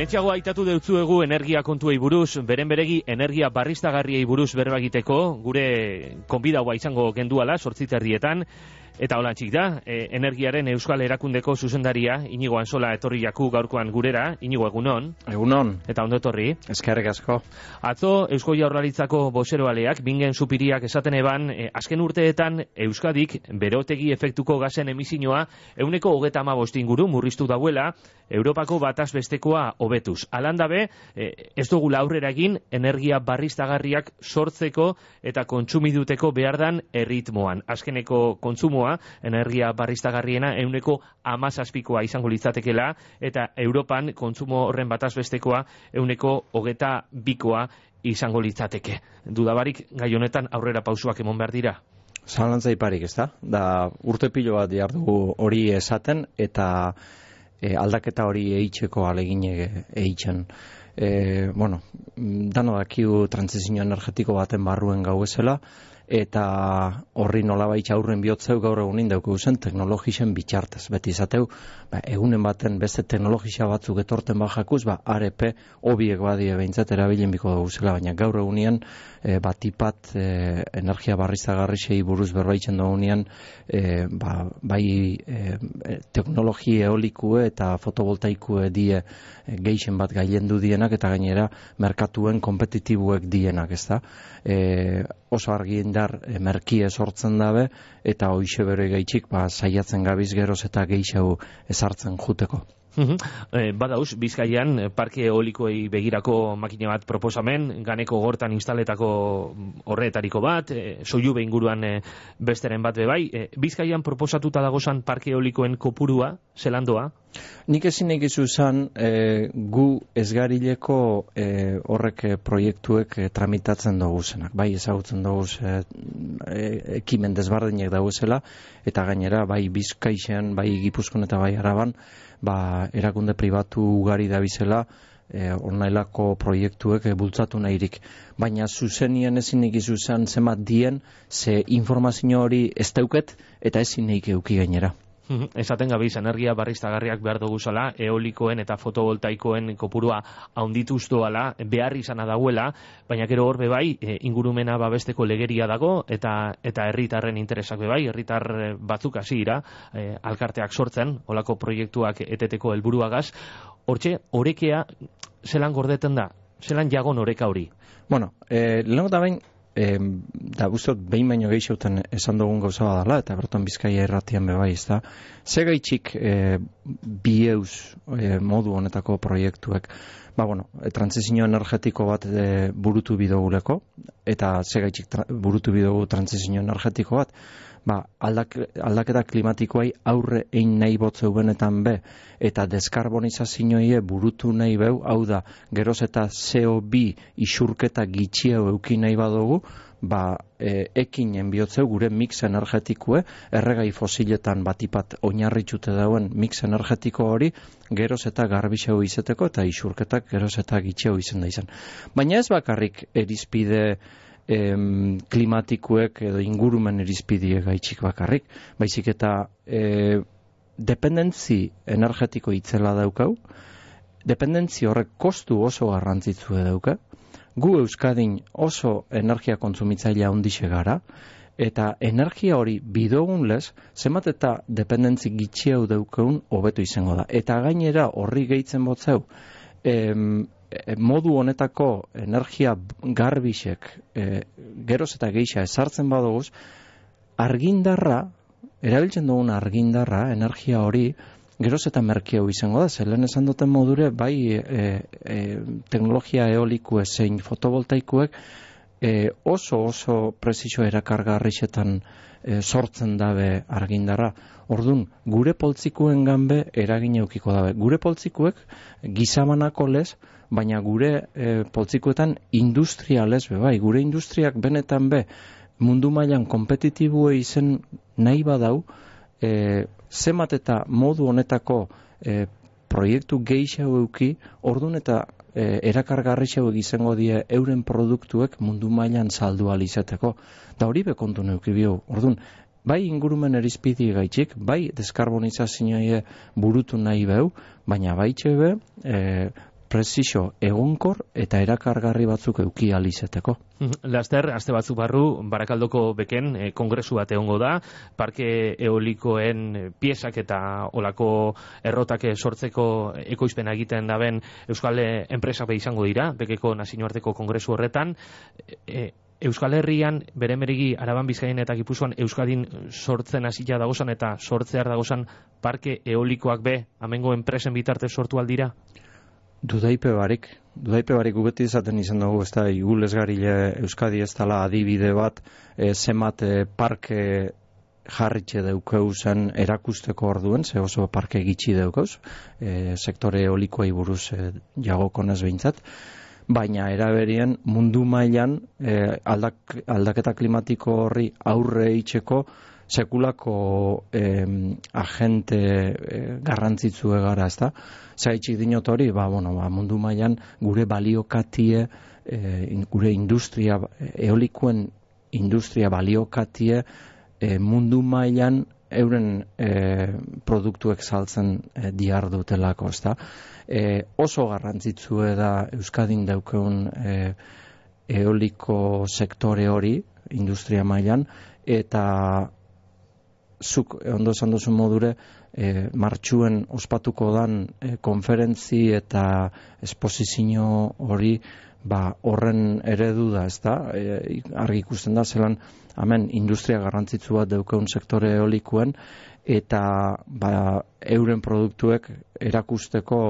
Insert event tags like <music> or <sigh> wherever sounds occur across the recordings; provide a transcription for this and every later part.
Lentxago aitatu deutzuegu energia kontuei buruz, beren beregi energia barriztagarriei buruz berba egiteko, gure konbidaua izango genduala, sortziterrietan, Eta hola txik da, e, energiaren Euskal Erakundeko zuzendaria, inigo ansola etorri jaku gaurkoan gurera, inigo egunon. Egunon. Eta ondo etorri. Eskerrik asko. Atzo, Eusko Jaurlaritzako boseroaleak, bingen supiriak esaten eban, e, azken urteetan Euskadik berotegi efektuko gazen emizinoa, euneko hogeta ama guru murriztu dauela, Europako bataz bestekoa hobetuz. Alandabe, e, ez dugu aurrera egin, energia barriztagarriak sortzeko eta kontsumiduteko behardan erritmoan. Azkeneko kontsumoa energia barriztagarriena euneko amazazpikoa izango litzatekela, eta Europan kontsumo horren bataz bestekoa euneko hogeta bikoa izango litzateke. Dudabarik, gai honetan aurrera pausuak emon behar dira? Zalantza iparik, ez da? Da, urte pilo bat jardu hori esaten, eta e, aldaketa hori eitzeko alegin eitzen. E, bueno, dano dakiu transizio energetiko baten barruen gau ezela, eta horri nolabait aurren bihotzeu gaur egunin dauko zen teknologisen bitxartez. Beti izateu, ba, egunen baten beste teknologisa batzuk etorten bajakuz, ba, ARP hobiek badie behintzat erabilien biko dugu zela, baina gaur egunean e, batipat e, energia barrizagarrisei buruz berbaitzen dugu e, ba, bai e, teknologi eolikue eta fotovoltaikue die geixen bat gailendu dienak eta gainera merkatuen kompetitibuek dienak, ezta? E, oso argi indar merkie sortzen dabe eta hoixe bere gaitxik ba, saiatzen gabiz geroz eta geixau ezartzen juteko. E, badauz, bizkaian, eh, parke eolikoei begirako makine bat proposamen, ganeko gortan instaletako horretariko bat, e, soiu inguruan e, besteren bat bebai, e, bizkaian proposatuta dagozan parke eolikoen kopurua, zelandoa? Nik ezin egizu zan, gu ezgarileko e, horrek proiektuek e, tramitatzen dugu zenak, bai ezagutzen dugu e, ekimen desbardinek dugu zela, eta gainera, bai bizkaixean, bai gipuzkon eta bai araban, ba, erakunde pribatu ugari da bizela e, ornailako proiektuek e, bultzatu nahirik. Baina zuzenien ezin ikizu zen zemat dien, ze informazio hori ez dauket eta ezin neik euki gainera. Esaten gabiz, energia barriztagarriak behar dugu zala, eolikoen eta fotovoltaikoen kopurua haundituz doala, behar izana dagoela, baina gero hor bai, e, ingurumena babesteko legeria dago, eta eta herritarren interesak bai, herritar e, batzuk hasi ira, e, alkarteak sortzen, olako proiektuak eteteko helburuagaz, hortxe, orekea, zelan gordeten da, zelan jagon oreka hori? Bueno, eh, lehenko da bain, e, da guztot behin baino gehixoten esan dugun gauza badala, eta berton bizkaia erratian bebai, ez da. Ze gaitxik e, bi eus e, modu honetako proiektuek, ba, bueno, e, transizio energetiko bat e, burutu bidoguleko, eta ze gaitxik burutu bidogu transizio energetiko bat, ba, aldak, aldaketa klimatikoai aurre egin nahi botzeu benetan be, eta deskarbonizazioie burutu nahi beu, hau da, geroz eta CO2 isurketa gitxieu euki nahi badugu, ba, e, ekin enbiotzeu gure mix energetikue, erregai fosiletan batipat oinarritxute dauen mix energetiko hori, geroz eta garbixeu izeteko, eta isurketak geroz eta gitxeu izen da izan. Baina ez bakarrik erizpide, em, klimatikuek edo ingurumen irizpidie gaitxik bakarrik, baizik eta e, dependentzi energetiko itzela daukau, dependentzi horrek kostu oso garrantzitzu dauka, gu Euskadin oso energia kontsumitzailea ondixe gara, eta energia hori bidogun lez, zemat eta dependentzi gitxiau daukaun hobeto izango da. Eta gainera horri gehitzen botzeu, em, modu honetako energia garbisek e, geroz eta geixa esartzen badoguz, argindarra, erabiltzen dugun argindarra, energia hori, geroz eta merkeo izango da, zelen esan duten modure, bai e, e, teknologia eoliku zein fotovoltaikuek, e, oso oso presizio erakargarrixetan e, sortzen dabe argindarra. Ordun gure poltzikuen ganbe eragin eukiko dabe. Gure poltzikuek gizamanako lez, baina gure e, poltzikuetan industrialez be bai, gure industriak benetan be mundu mailan kompetitibue izen nahi badau, e, zemat eta modu honetako e, proiektu gehiago euki, ordun eta e, erakargarri izango die euren produktuek mundu mailan saldu alizateko. Da hori bekontu neuki bio. Ordun, bai ingurumen erizpidi gaitxik, bai deskarbonizazioa burutu nahi behu, baina baitxe be, e, presiso egunkor eta erakargarri batzuk euki alizeteko. Laster, aste batzu barru, Barakaldoko beken e, kongresu bat egongo da, parke eolikoen piezak eta olako errotake sortzeko ekoizpena egiten daben Euskal enpresak izango dira, bekeko nazioarteko kongresu horretan, e, Euskal Herrian, bere merigi, araban bizkaien eta gipuzkoan Euskadin sortzen hasila dagozan eta sortzear dagozan parke eolikoak be, amengo enpresen bitarte sortu aldira? Dudaipe barik, dudaipe barik gubeti izaten izan dugu, ez da, Euskadi ez dala adibide bat, e, zemat e, parke jarritxe daukeu erakusteko orduen, ze oso parke gitxi daukauz, e, sektore eolikoa buruz e, jagokonez behintzat, baina eraberien mundu mailan e, aldak, aldaketa klimatiko horri aurre itxeko sekulako e, agente e, garrantzitzu egara, ez da? Zaitxik dinot hori, ba, bueno, ba, mundu mailan gure baliokatie, e, gure industria, eolikuen industria baliokatie e, mundu mailan euren e, produktuek saltzen e, diar dutelako, ez da? e, oso garrantzitsu da Euskadin daukeun e, eoliko sektore hori, industria mailan eta zuk ondo esan duzu modure e, martxuen ospatuko dan e, konferentzi eta esposizio hori ba, horren eredu da, ez da? E, argi ikusten da, zelan, hemen industria garrantzitsu bat daukeun sektore eolikuen, eta ba, euren produktuek erakusteko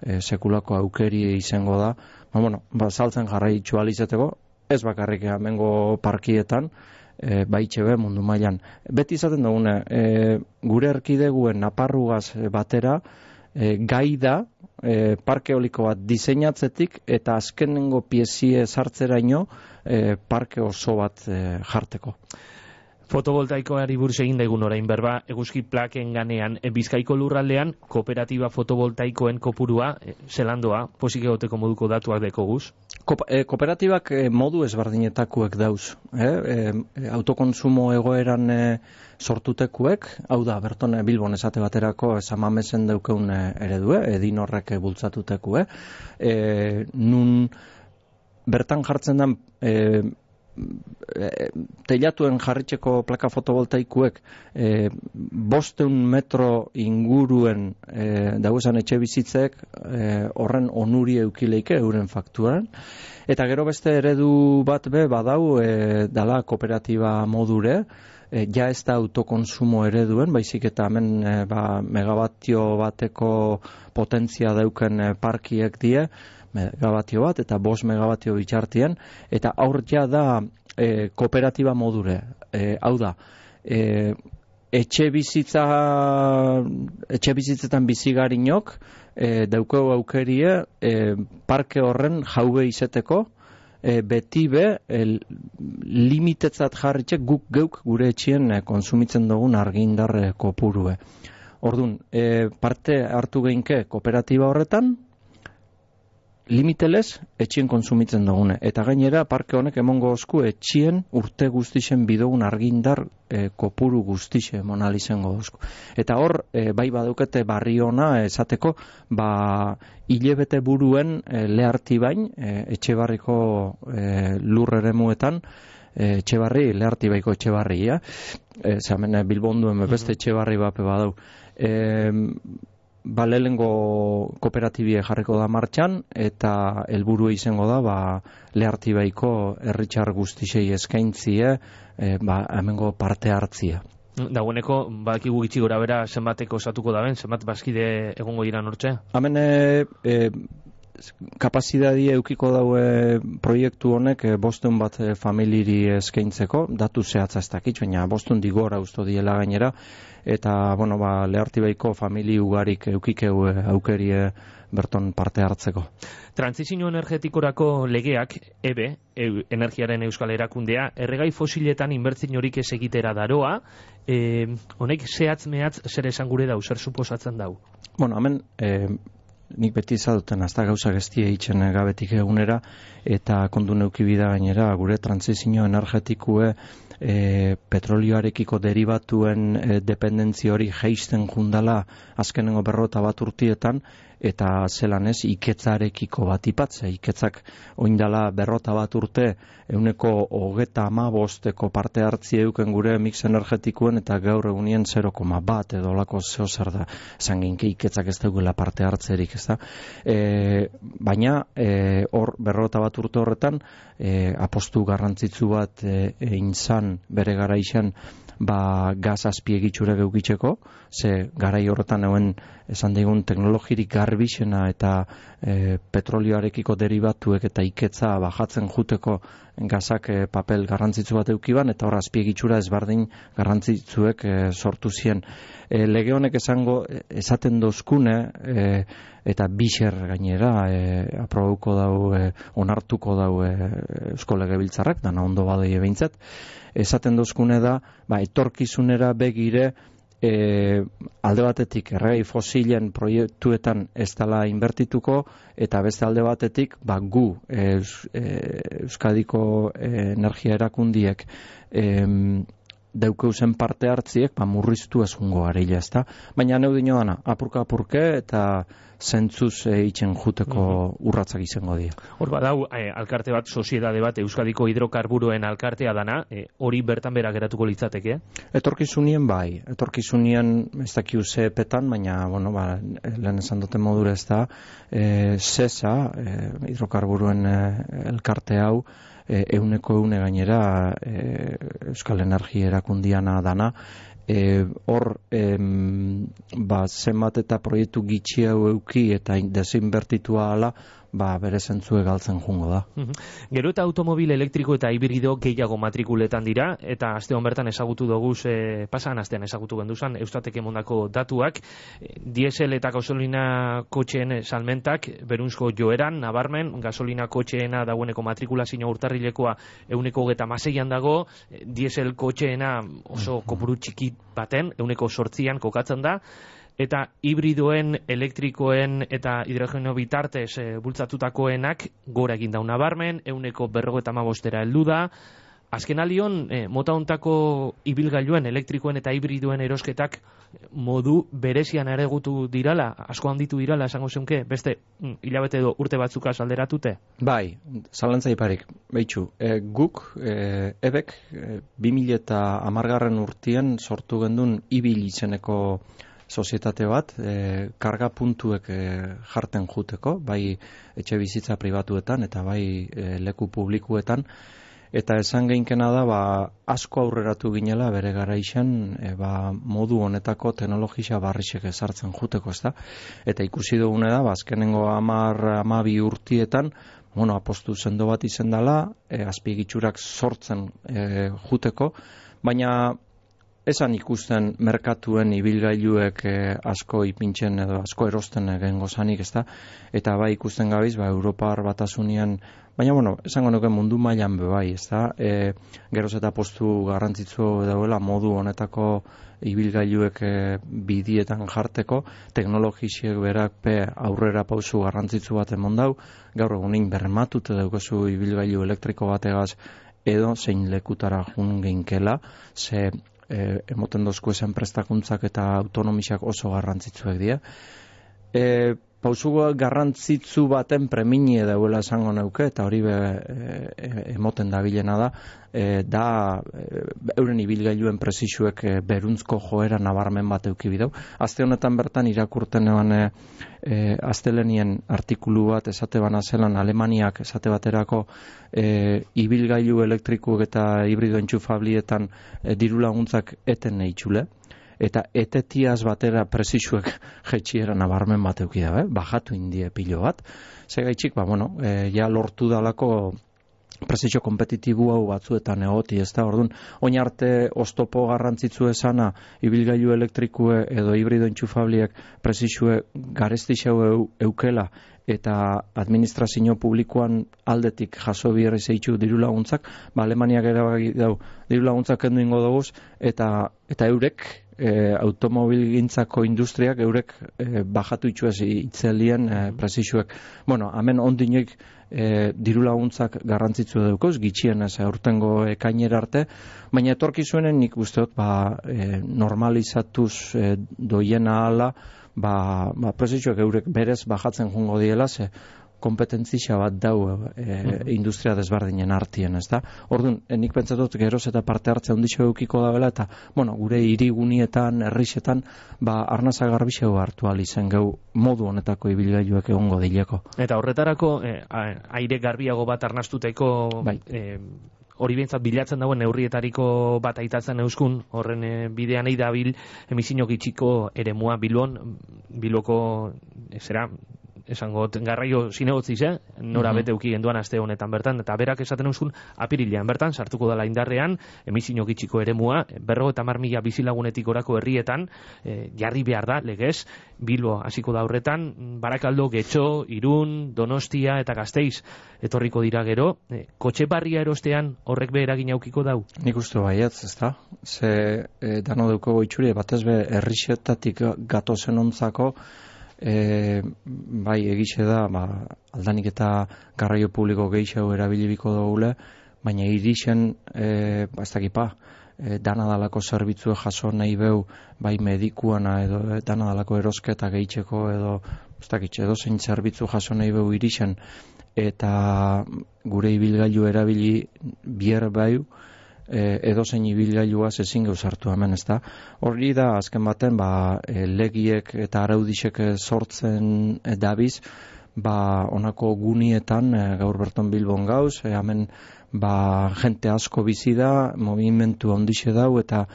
e, sekulako aukeri izango da. Ba, bueno, ba, saltzen jarrai izateko, ez bakarrik hemengo parkietan, e, baitxe be mundu mailan. Beti izaten dugune, e, gure erkideguen naparrugaz batera, e, gai da, e, parke oliko bat diseinatzetik, eta azkenengo piezie sartzeraino, e, parke oso bat e, jarteko. Fotovoltaikoari buruz egin daigun orain berba, eguzki plaken ganean, bizkaiko lurraldean, kooperatiba fotovoltaikoen kopurua, zelandoa, posik egoteko moduko datuak deko guz? E, kooperatibak e, modu ezberdinetakuek dauz. E, e, autokonsumo egoeran sortutekuek, hau da, berton Bilbon esate baterako esamamesen daukeun eredue, edin horrek bultzatutekue, e, nun bertan jartzen den e, teilatuen jarritzeko plaka fotovoltaikuek e, bosteun metro inguruen e, dagoesan etxe bizitzek e, horren onuri eukileike euren fakturan. Eta gero beste eredu bat be badau e, dala kooperatiba modure e, ja ez da autokonsumo ereduen baizik eta hemen e, ba, megabatio bateko potentzia dauken parkiek die megabatio bat eta bos megabatio bitxartien eta aur ja da e, kooperatiba modure e, hau da e, etxe bizitza etxe bizitzetan bizigarinok e, daukeu aukerie e, parke horren jaube izeteko e, beti be e, limitetzat jarritxe guk geuk gure etxien e, konsumitzen dugun argindar e, kopurue. Orduan, e, parte hartu geinke kooperatiba horretan, limitelez etxien konsumitzen dugune. Eta gainera, parke honek emongo osku etxien urte guztixen bidogun argindar e, kopuru guztixe monalizengo osku. Eta hor, e, bai badukete barri ona esateko, ba, hilebete buruen e, leharti bain, e, etxe barriko e, lurrere muetan, e, etxe leharti baiko etxe ja? E, Zamen, bilbonduen beste etxe barri bape badau. E, ba, lehengo kooperatibie jarriko da martxan, eta helburu izango da, ba, lehartibaiko erritxar guztisei eskaintzie, e, ba, hemengo parte hartzia. Dagoeneko, badakigu gitxi gora bera, zenbateko osatuko da ben, zenbat bazkide egongo dira nortxe? Hemen, e, e, kapazidadi eukiko daue proiektu honek e, bostun bat e, familiri eskaintzeko, datu zehatza ez dakit, baina bostun digora usto diela gainera, eta bueno, ba, lehartibaiko famili ugarik eukikeu eh, aukerie berton parte hartzeko. Transizio energetikorako legeak, EBE, e, energiaren euskal erakundea, erregai fosiletan inbertzin horik ez egitera daroa, e, honek zehatz mehatz zer esan gure dau, zer suposatzen dau? Bueno, hemen, e, nik beti izaduten azta gauza gestie eitzen gabetik egunera, eta kondu neukibida gainera, gure transizio energetikue e, petrolioarekiko deribatuen e, dependentzia hori geisten jundala azkenengo berrota bat urtietan eta zelan ez iketzarekiko bat ipatze, iketzak oindala berrota bat urte euneko hogeta ama bosteko parte hartzi euken gure mix energetikuen eta gaur egunien 0,1 bat edo lako zeo zer da. Esan ginke iketzak ez daugela parte hartzerik ez da e, baina e, hor berrota bat urte horretan e, apostu garrantzitsu bat e, egin zan bere gara izan ba, gaz azpiegitzure geukitzeko, ze garai horretan euen esan digun teknologirik garbixena eta e, petrolioarekiko derivatuek eta iketza bajatzen juteko gazak e, papel garrantzitsu bat eukiban, eta hor azpiegitzura ezbardin garrantzitzuek e, sortu zien. E, lege honek esango esaten dozkune e, eta bixer gainera e, aprobauko dau e, onartuko dau e, eusko lege biltzarrak, dana ondo badoi ebeintzat, esaten dozkune da, ba, etorkizunera begire e, alde batetik erregai fosilen proiektuetan ez dela inbertituko eta beste alde batetik ba, gu e, Euskadiko e, energia erakundiek e, deukeuzen parte hartziek ba, murriztu ezungo areila ezta. Baina neu dino dana, apurka apurke eta zentzuz e, itxen juteko mhm. urratzak izango dira. Hor badau, e, alkarte bat, soziedade bat, Euskadiko hidrokarburoen alkartea dana, e, hori bertan bera geratuko litzateke? Etorkizunien bai, etorkizunien ez dakiu ze petan, baina, bueno, ba, lehen esan duten modura ez da, e, zesa, e, hidrokarburoen e, elkarte hau, e, euneko eune gainera e, Euskal Energia erakundiana dana, e, hor ba, zenbat eta proiektu gitxi hau euki eta desinbertitua ala, ba, bere zentzue galtzen jungo da. Gero eta automobil elektriko eta hibrido gehiago matrikuletan dira, eta aste bertan ezagutu dugu, e, pasan astean ezagutu genduzan, eustatek emondako datuak, diesel eta gasolina kotxeen salmentak, berunzko joeran, nabarmen, gasolina kotxeena dagoeneko matrikulazio urtarrilekoa euneko geta maseian dago, diesel kotxeena oso kopuru txiki baten, euneko sortzian kokatzen da, eta hibridoen, elektrikoen eta hidrogeno bitartez e, bultzatutakoenak gora egin dauna barmen, euneko berrogo mabostera heldu da. Azken alion, e, mota ontako ibilgailuen, elektrikoen eta hibridoen erosketak modu berezian ere gutu dirala, asko handitu dirala, esango zeunke, beste mm, hilabete edo urte batzuka alderatute? Bai, zalantza iparik, behitxu, e, guk, e, ebek, e, 2000 eta amargarren urtien sortu gendun ibil izeneko sozietate bat, e, karga puntuek e, jarten juteko, bai etxe bizitza pribatuetan eta bai e, leku publikuetan, eta esan geinkena da, ba, asko aurreratu ginela bere gara e, ba, modu honetako teknologisa barrixek ezartzen juteko, ez da? Eta ikusi dugune da, ba, azkenengo amar, amabi urtietan, bueno, apostu zendo bat izendala, e, azpiegitzurak sortzen e, juteko, baina esan ikusten merkatuen ibilgailuek eh, asko ipintzen edo asko erosten egengo zanik, ezta? Eta bai ikusten gabiz, ba, Europar batasunian, baina, bueno, esango nuke mundu mailan be bai, ezta? E, geroz eta postu garrantzitzu dauela modu honetako ibilgailuek e, bidietan jarteko, teknologisiek berak pe aurrera pausu garrantzitsu bat emon dau, gaur egunin bermatute daukazu ibilgailu elektriko bategaz, edo zein lekutara jun geinkela, ze e, emoten dozko esan prestakuntzak eta autonomisak oso garrantzitsuak dira. E, pausu garrantzitsu baten preminie dauela esango neuke, eta hori be, e, emoten da bilena da, e, da e, euren ibilgailuen presisuek e, beruntzko joera nabarmen bat eukibidau. Azte honetan bertan irakurten eban e, e, aztelenien artikulu bat esate bana zelan Alemaniak esate baterako e, ibilgailu elektrikuek eta hibrido entxufablietan e, diru laguntzak eten nahi eta etetiaz batera presisuek <laughs> jetxiera nabarmen bat eukida, eh? bajatu indie pilo bat. Segaitxik, ba, bueno, e, ja lortu dalako presizio kompetitibu hau batzuetan egoti, ez da, orduan, oin arte oztopo garrantzitzu esana, ibilgailu elektrikue edo hibrido entxufabliek presizio garestixeu eukela, eta administrazio publikoan aldetik jaso bierri zeitzu diru laguntzak, ba, Alemaniak ere dau diru laguntzak kendu ingo dugu, eta, eta eurek e, automobil gintzako industriak eurek e, bajatu itxuaz itzelien e, prezisuek. Bueno, hemen ondinek e, diru laguntzak garrantzitsu daukoz, gitxien ez aurtengo ekainera arte, baina etorkizuenen nik usteot ba, e, normalizatuz e, doiena ala, ba, ba prezisuak eurek berez bajatzen jungo diela, ze kompetentzia bat dau e, industria desbardinen artien, ez da? Orduan, e, nik pentsatot geroz eta parte hartze ondixo eukiko da bela, eta, bueno, gure irigunietan, errixetan, ba, arnaza garbixeu hartu alizen gau modu honetako ibilgailuek egongo dileko. Eta horretarako, e, aire garbiago bat arnastuteko, bai. E, hori bintzat bilatzen dauen neurrietariko bat aitatzen euskun, horren e, bidean nahi dabil emisinio gitxiko ere mua bilon, biloko, zera, esango garraio zinegotziz, eh? nora mm -hmm. bete uki genduan aste honetan bertan, eta berak esaten eusun apirilean bertan, sartuko dela indarrean, emizino gitxiko eremua, berro eta marmila bizilagunetik orako herrietan, e, jarri behar da, legez, bilbo hasiko da horretan, barakaldo, getxo, irun, donostia eta gazteiz, etorriko dira gero, e, kotxe barria erostean horrek beheragin aukiko dau? Nik uste baietz, ez da? Ze, e, dano duko goitxuri, batez be, errixetatik gatozen ontzako, e, bai egixe da ba, aldanik eta garraio publiko gehiago erabilibiko dugule, baina irixen e, ba, ez dakipa, e, dana dalako zerbitzue jaso nahi beu bai medikuana edo e, dana dalako erosketa gehitzeko edo ez dakit, edo zein zerbitzu jaso nahi beu irixen. Eta gure ibilgailu erabili bier baiu e, edo zein ibilgailua ezin gauz hartu hemen, ezta? Horri da azken baten ba e, legiek eta araudisek sortzen e, dabiz, ba honako gunietan gaur berton Bilbon gauz, e, hemen ba jente asko bizi da, movimentu ondixe dau eta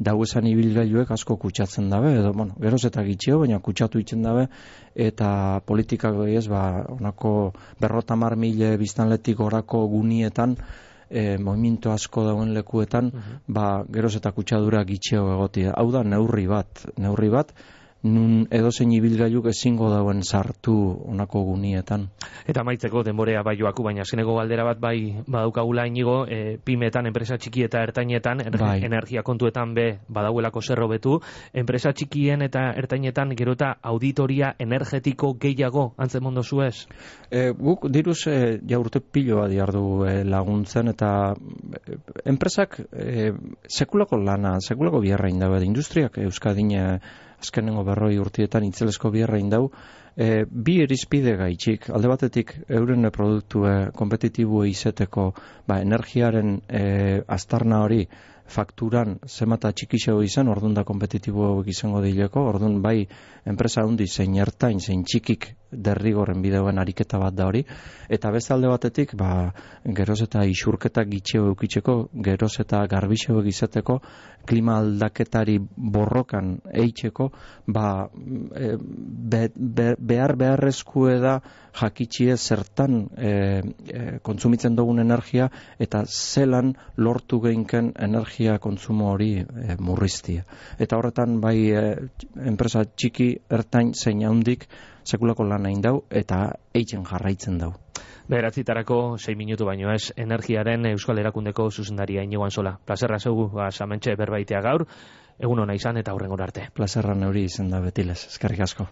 dau esan ibilgailuek asko kutsatzen dabe, edo, bueno, geroz eta gitxio, baina kutsatu itzen dabe, eta politikak ez, ba, onako berrotamar mile biztanletik orako gunietan, e, movimiento asko dauen lekuetan, ba, geroz eta kutsadura gitxeo egotia. Hau da, neurri bat, neurri bat, nun edozein ibilgailuk ezingo dauen sartu onako gunietan. Eta maitzeko denborea bai joaku, baina zeneko galdera bat bai badaukagula inigo, e, pimetan, enpresa txiki eta ertainetan, bai. energia kontuetan be badauelako zerro betu, enpresa txikien eta ertainetan gero eta auditoria energetiko gehiago antzen mondo zuez? E, guk diruz e, ja urte piloa diardu e, laguntzen eta e, enpresak e, sekulako lana, sekulako biarra indabe, industriak euskadine azkenengo berroi urtietan itzelesko biherra indau, e, bi erizpide gaitxik, alde batetik euren produktu kompetitibu izeteko ba, energiaren e, astarna hori fakturan zemata txikixego izan, orduan da kompetitibo izango dileko, orduan bai enpresa hundi zein ertain, zein txikik derrigorren bideoen ariketa bat da hori, eta beste alde batetik, ba, geroz eta isurketa gitxeo eukitzeko, geroz eta garbixeo egizateko, klima aldaketari borrokan eitzeko, ba, e, behar beharrezku da jakitxie zertan e, e, kontsumitzen dugun energia, eta zelan lortu geinken energia kontsumo hori e, murriztia. Eta horretan, bai, e, enpresa txiki, ertain, zein handik, sekulako lan hain dau eta eitzen jarraitzen dau. Beratzitarako 6 minutu baino ez energiaren Euskal Erakundeko zuzendaria inoan sola. Plazerra zeugu, ba, samentxe berbaitea gaur, egun hona izan eta hurrengo arte. Plazerra neuri izan da betilez, eskerrik asko.